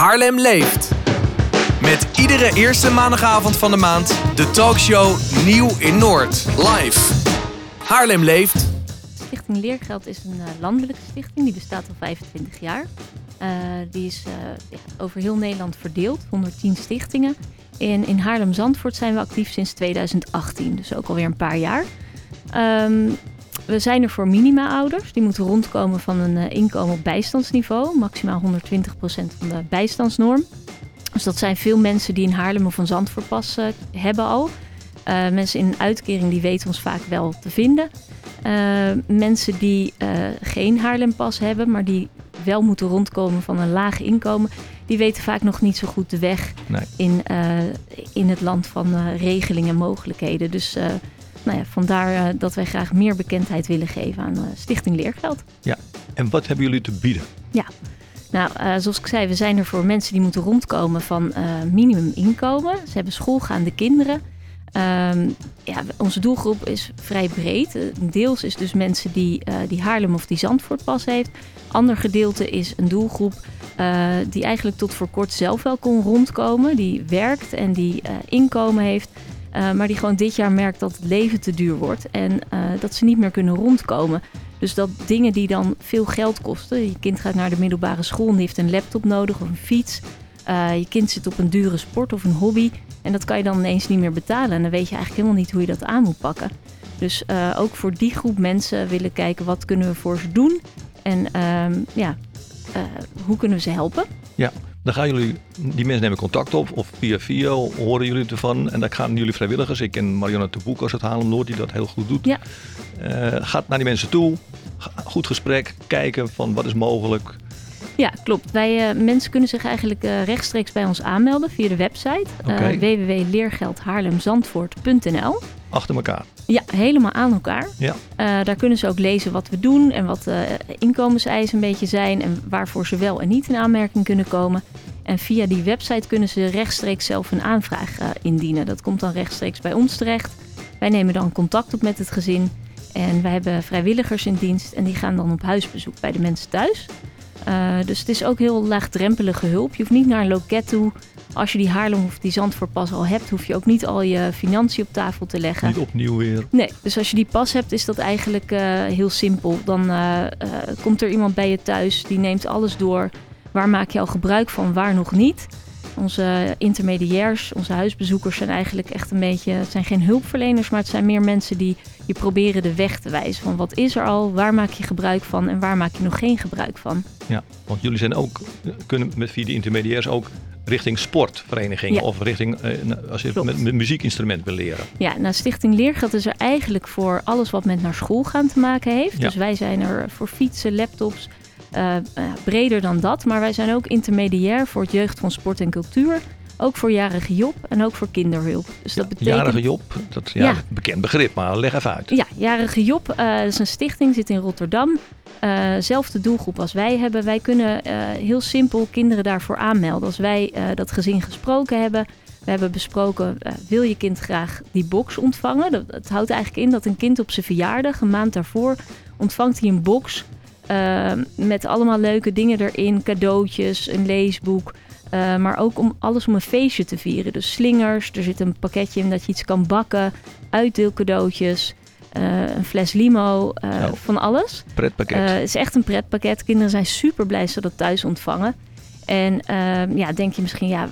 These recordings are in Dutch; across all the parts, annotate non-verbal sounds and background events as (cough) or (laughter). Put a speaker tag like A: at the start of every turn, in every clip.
A: Haarlem leeft. Met iedere eerste maandagavond van de maand de talkshow Nieuw in Noord. Live. Haarlem leeft.
B: Stichting Leergeld is een uh, landelijke stichting, die bestaat al 25 jaar. Uh, die is ja, over heel Nederland verdeeld, 110 stichtingen. En in Haarlem-Zandvoort zijn we actief sinds 2018, dus ook alweer een paar jaar. Um, we zijn er voor minima-ouders. Die moeten rondkomen van een uh, inkomen op bijstandsniveau. Maximaal 120% van de bijstandsnorm. Dus dat zijn veel mensen die in Haarlem of een Zandvoort pas uh, hebben al. Uh, mensen in een uitkering die weten ons vaak wel te vinden. mensen die geen Haarlempas hebben, maar die wel moeten rondkomen van een laag inkomen, die weten vaak nog niet zo goed de weg nee. in, in het land van regelingen en mogelijkheden. Dus nou ja, vandaar uh, dat wij graag meer bekendheid willen geven aan uh, Stichting Leergeld.
C: Ja, en wat hebben jullie te bieden?
B: Ja, nou, uh, zoals ik zei, we zijn er voor mensen die moeten rondkomen van minimuminkomen. Ze hebben schoolgaande kinderen. Um, ja, onze doelgroep is vrij breed. Deels is dus mensen die, die Haarlem of die Zandvoort pas heeft. Ander gedeelte is een doelgroep die eigenlijk tot voor kort zelf wel kon rondkomen. Die werkt en die inkomen heeft. Uh, maar die gewoon dit jaar merkt dat het leven te duur wordt en uh, dat ze niet meer kunnen rondkomen. Dus dat dingen die dan veel geld kosten. Je kind gaat naar de middelbare school en heeft een laptop nodig of een fiets. Uh, je kind zit op een dure sport of een hobby. En dat kan je dan ineens niet meer betalen. En dan weet je eigenlijk helemaal niet hoe je dat aan moet pakken. Dus ook voor die groep mensen willen kijken wat kunnen we voor ze doen. En ehm, ja, hoe kunnen we ze helpen.
C: Ja, dan gaan jullie, die mensen nemen contact op of via via horen jullie ervan. En dan gaan jullie vrijwilligers, ik ken Marianne de Boek als het Haarlem Noord die dat heel goed doet.
B: Ja.
C: Uh, gaat naar die mensen toe, goed gesprek, kijken van wat is mogelijk.
B: Ja, klopt. Wij, uh, mensen kunnen zich eigenlijk uh, rechtstreeks bij ons aanmelden via de website okay. www.leergeldhaarlemzandvoort.nl
C: Achter elkaar?
B: Ja, helemaal aan elkaar.
C: Ja.
B: daar kunnen ze ook lezen wat we doen en wat de inkomenseisen een beetje zijn en waarvoor ze wel en niet in aanmerking kunnen komen. En via die website kunnen ze rechtstreeks zelf een aanvraag indienen. Dat komt dan rechtstreeks bij ons terecht. Wij nemen dan contact op met het gezin. En wij hebben vrijwilligers in dienst en die gaan dan op huisbezoek bij de mensen thuis. Uh, dus het is ook heel laagdrempelige hulp. Je hoeft niet naar een loket toe. Als je die Haarlem of die Zandvoortpas al hebt, hoef je ook niet al je financiën op tafel te leggen.
C: Niet opnieuw weer.
B: Nee, dus als je die pas hebt, is dat eigenlijk uh, heel simpel. Dan uh, komt er iemand bij je thuis, die neemt alles door. Waar maak je al gebruik van, waar nog niet? Onze intermediairs, onze huisbezoekers zijn eigenlijk echt een beetje, het zijn geen hulpverleners, maar het zijn meer mensen die je proberen de weg te wijzen. Van wat is er al, waar maak je gebruik van en waar maak je nog geen gebruik van.
C: Ja, want jullie zijn ook, kunnen met via de intermediairs ook richting sportverenigingen ja. of richting eh, als je met, met muziekinstrument wil leren.
B: Ja, nou Stichting Leergeld is er eigenlijk voor alles wat met naar school gaan te maken heeft. Ja. Dus wij zijn er voor fietsen, laptops, uh, breder dan dat. Maar wij zijn ook intermediair voor het Jeugdfonds Sport en Cultuur. Ook voor jarige Job en ook voor kinderhulp. Dus
C: dat
B: ja, betekent...
C: Jarige Job, dat is ja, ja. bekend begrip, maar leg even uit.
B: Ja, Jarige Job uh, is een stichting, zit in Rotterdam. Uh, zelfde doelgroep als wij hebben. Wij kunnen uh, heel simpel kinderen daarvoor aanmelden. Als wij dat gezin gesproken hebben, we hebben besproken, wil je kind graag die box ontvangen? Dat, dat houdt eigenlijk in dat een kind op zijn verjaardag, een maand daarvoor, ontvangt hij een box uh, met allemaal leuke dingen erin, cadeautjes, een leesboek. Uh, maar ook om alles om een feestje te vieren. Dus slingers, er zit een pakketje in dat je iets kan bakken, uitdeelcadeautjes, uh, een fles limo,
C: nou,
B: van alles.
C: Pretpakket.
B: het is echt een pretpakket. Kinderen zijn super blij dat ze dat thuis ontvangen. En ehm, ja, denk je misschien, ja,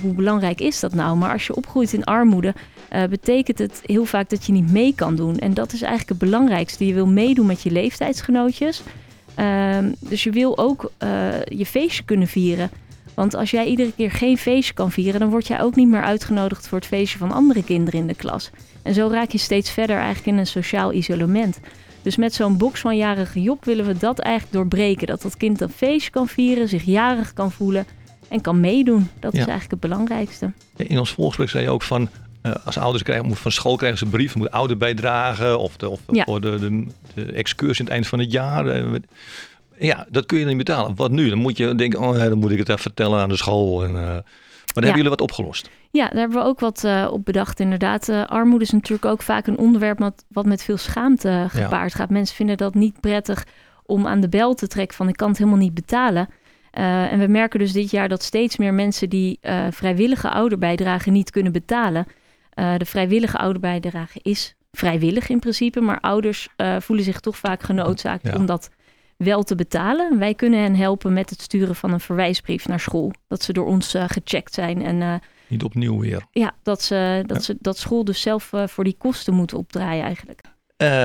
B: hoe belangrijk is dat nou? Maar als je opgroeit in armoede, uh, betekent het heel vaak dat je niet mee kan doen. En dat is eigenlijk het belangrijkste. Je wil meedoen met je leeftijdsgenootjes. Uh, dus je wil ook uh, je feestje kunnen vieren. Want als jij iedere keer geen feestje kan vieren, dan word jij ook niet meer uitgenodigd voor het feestje van andere kinderen in de klas. En zo raak je steeds verder eigenlijk in een sociaal isolement. Dus met zo'n box van jarige Job willen we dat eigenlijk doorbreken. Dat dat kind een feestje kan vieren, zich jarig kan voelen en kan meedoen. Dat ja. is eigenlijk het belangrijkste.
C: In ons voorgesprek zei je ook van uh, als ouders krijgen, moet van school krijgen ze een brief, moet ouder bijdragen of, de, of
B: ja.
C: voor de, de, de, excursie aan het eind van het jaar. Ja, dat kun je niet betalen. Wat nu? Dan moet je denken, oh dan moet ik het even vertellen aan de school. En, uh, ja. hebben jullie wat opgelost.
B: Ja, daar hebben we ook wat uh, op bedacht inderdaad. Uh, armoede is natuurlijk ook vaak een onderwerp wat, wat met veel schaamte gepaard ja. gaat. Mensen vinden dat niet prettig om aan de bel te trekken van ik kan het helemaal niet betalen. en we merken dus dit jaar dat steeds meer mensen die vrijwillige ouderbijdrage niet kunnen betalen. de vrijwillige ouderbijdrage is vrijwillig in principe, maar ouders voelen zich toch vaak genoodzaakt om dat wel te betalen. Wij kunnen hen helpen met het sturen van een verwijsbrief naar school. Dat ze door ons uh, gecheckt zijn. En, uh,
C: Niet opnieuw weer.
B: Ja, dat, ze, dat, ze, dat school dus zelf uh, voor die kosten moet opdraaien eigenlijk.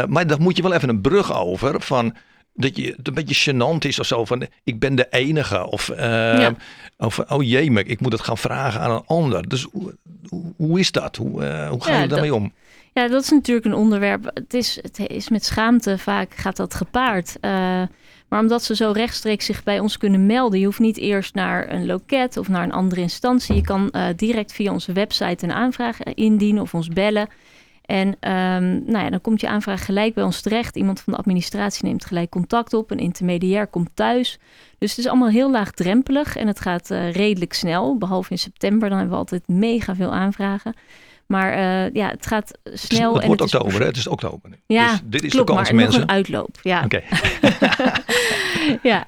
C: maar daar moet je wel even een brug over van dat je het een beetje gênant is of zo van ik ben de enige of, ja. of oh jee, ik moet het gaan vragen aan een ander. Dus hoe, hoe is dat? Hoe, hoe ga je daarmee om?
B: Ja, dat is natuurlijk een onderwerp. Het is, het is met schaamte vaak gaat dat gepaard. Maar omdat ze zo rechtstreeks zich bij ons kunnen melden, je hoeft niet eerst naar een loket of naar een andere instantie. Je kan uh, direct via onze website een aanvraag indienen of ons bellen. En um, nou ja, dan komt je aanvraag gelijk bij ons terecht. Iemand van de administratie neemt gelijk contact op. Een intermediair komt thuis. Dus het is allemaal heel laagdrempelig en het gaat uh, redelijk snel. Behalve in september, dan hebben we altijd mega veel aanvragen. Maar uh, ja, het gaat snel.
C: Het, het wordt oktober, is... hè? Het is oktober nu.
B: Ja, dus
C: dit is
B: klopt,
C: de kans,
B: maar
C: mensen.
B: nog een uitloop. Ja.
C: Oké.
B: Okay. (laughs) (laughs) ja.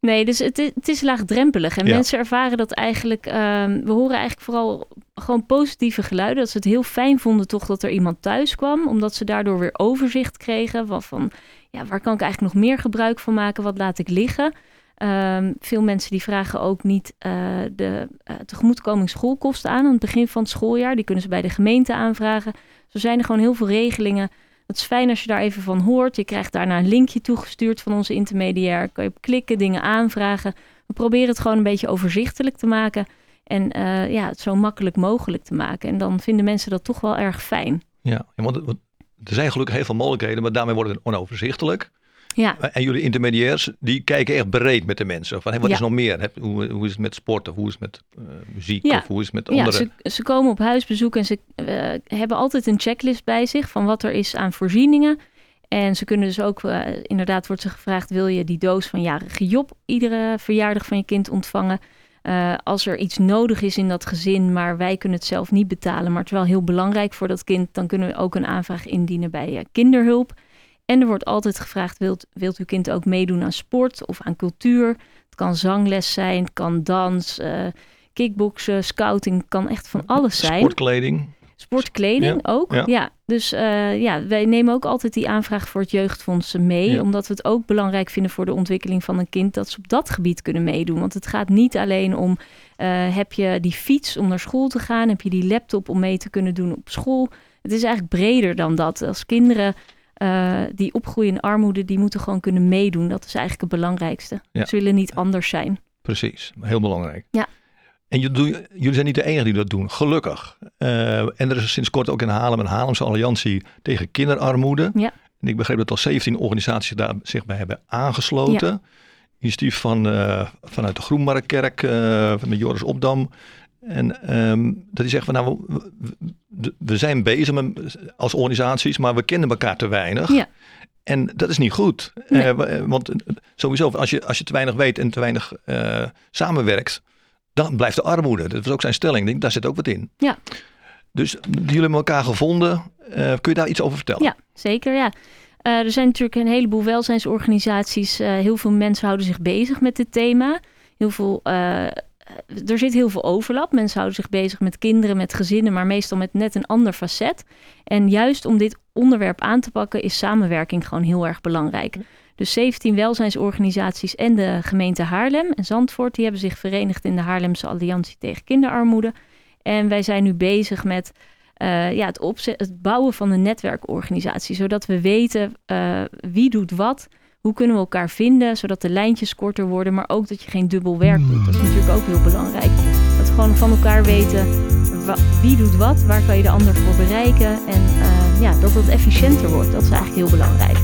B: Nee, dus het, het is laagdrempelig. En ja. mensen ervaren dat eigenlijk... Um, we horen eigenlijk vooral gewoon positieve geluiden. Dat ze het heel fijn vonden toch dat er iemand thuis kwam. Omdat ze daardoor weer overzicht kregen. Van, van ja, waar kan ik eigenlijk nog meer gebruik van maken? Wat laat ik liggen? Um, veel mensen die vragen ook niet uh, de uh, tegemoetkoming schoolkosten aan aan het begin van het schooljaar. Die kunnen ze bij de gemeente aanvragen. Zo zijn er gewoon heel veel regelingen. Het is fijn als je daar even van hoort. Je krijgt daarna een linkje toegestuurd van onze intermediair. Kan je op klikken, dingen aanvragen. We proberen het gewoon een beetje overzichtelijk te maken. En uh, ja, het zo makkelijk mogelijk te maken. En dan vinden mensen dat toch wel erg fijn.
C: Ja, want er zijn gelukkig heel veel mogelijkheden, maar daarmee wordt het onoverzichtelijk.
B: Ja.
C: En jullie intermediairs, die kijken echt breed met de mensen. Van, wat ja. is nog meer? Hoe, hoe is het met sport of hoe is het met uh, muziek
B: ja.
C: of hoe is het met andere...
B: Ja, ze, ze komen op huisbezoek en ze uh, hebben altijd een checklist bij zich van wat er is aan voorzieningen. En ze kunnen dus ook, uh, inderdaad wordt ze gevraagd, wil je die doos van jarige Job iedere verjaardag van je kind ontvangen? Als er iets nodig is in dat gezin, maar wij kunnen het zelf niet betalen, maar het is wel heel belangrijk voor dat kind, dan kunnen we ook een aanvraag indienen bij kinderhulp. En er wordt altijd gevraagd, wilt, wilt uw kind ook meedoen aan sport of aan cultuur? Het kan zangles zijn, het kan dans, uh, kickboksen, scouting, het kan echt van alles zijn.
C: Sportkleding.
B: Sportkleding ja, ook, ja. ja. Dus uh, ja, wij nemen ook altijd die aanvraag voor het jeugdfonds mee. Ja. Omdat we het ook belangrijk vinden voor de ontwikkeling van een kind... dat ze op dat gebied kunnen meedoen. Want het gaat niet alleen om... Uh, heb je die fiets om naar school te gaan? Heb je die laptop om mee te kunnen doen op school? Het is eigenlijk breder dan dat. Als kinderen uh, die opgroeien in armoede, die moeten gewoon kunnen meedoen. Dat is eigenlijk het belangrijkste. Ja. Ze willen niet anders zijn.
C: Precies, heel belangrijk.
B: Ja.
C: En jullie zijn niet de enige die dat doen, gelukkig. Uh, en er is sinds kort ook in Haarlem een Haarlemse Alliantie tegen kinderarmoede.
B: Ja.
C: En ik begreep dat al 17 organisaties daar zich bij hebben aangesloten. Ja. Initiatief van, uh, vanuit de Groenmarktkerk, van de Joris Opdam. En um, dat hij zegt van nou, we, zijn bezig met, als organisaties, maar we kennen elkaar te weinig.
B: Ja.
C: En dat is niet goed. Nee. Uh, want sowieso, als je, als je te weinig weet en te weinig uh, samenwerkt, dan blijft de armoede. Dat was ook zijn stelling. Denk, daar zit ook wat in.
B: Ja.
C: Dus jullie hebben elkaar gevonden. Uh, kun je daar iets over vertellen?
B: Ja, zeker. Ja. Er zijn natuurlijk een heleboel welzijnsorganisaties. Heel veel mensen houden zich bezig met dit thema. Heel veel er zit heel veel overlap. Mensen houden zich bezig met kinderen, met gezinnen, maar meestal met net een ander facet. En juist om dit onderwerp aan te pakken is samenwerking gewoon heel erg belangrijk. Dus 17 welzijnsorganisaties en de gemeente Haarlem en Zandvoort, die hebben zich verenigd in de Haarlemse Alliantie tegen Kinderarmoede. En wij zijn nu bezig met uh, ja, het, opzet, het bouwen van een netwerkorganisatie, zodat we weten uh, wie doet wat. Hoe kunnen we elkaar vinden, zodat de lijntjes korter worden, maar ook dat je geen dubbel werk doet. Dat is natuurlijk ook heel belangrijk. Dat we gewoon van elkaar weten wie doet wat, waar kan je de ander voor bereiken en uh, ja, dat het efficiënter wordt. Dat is eigenlijk heel belangrijk.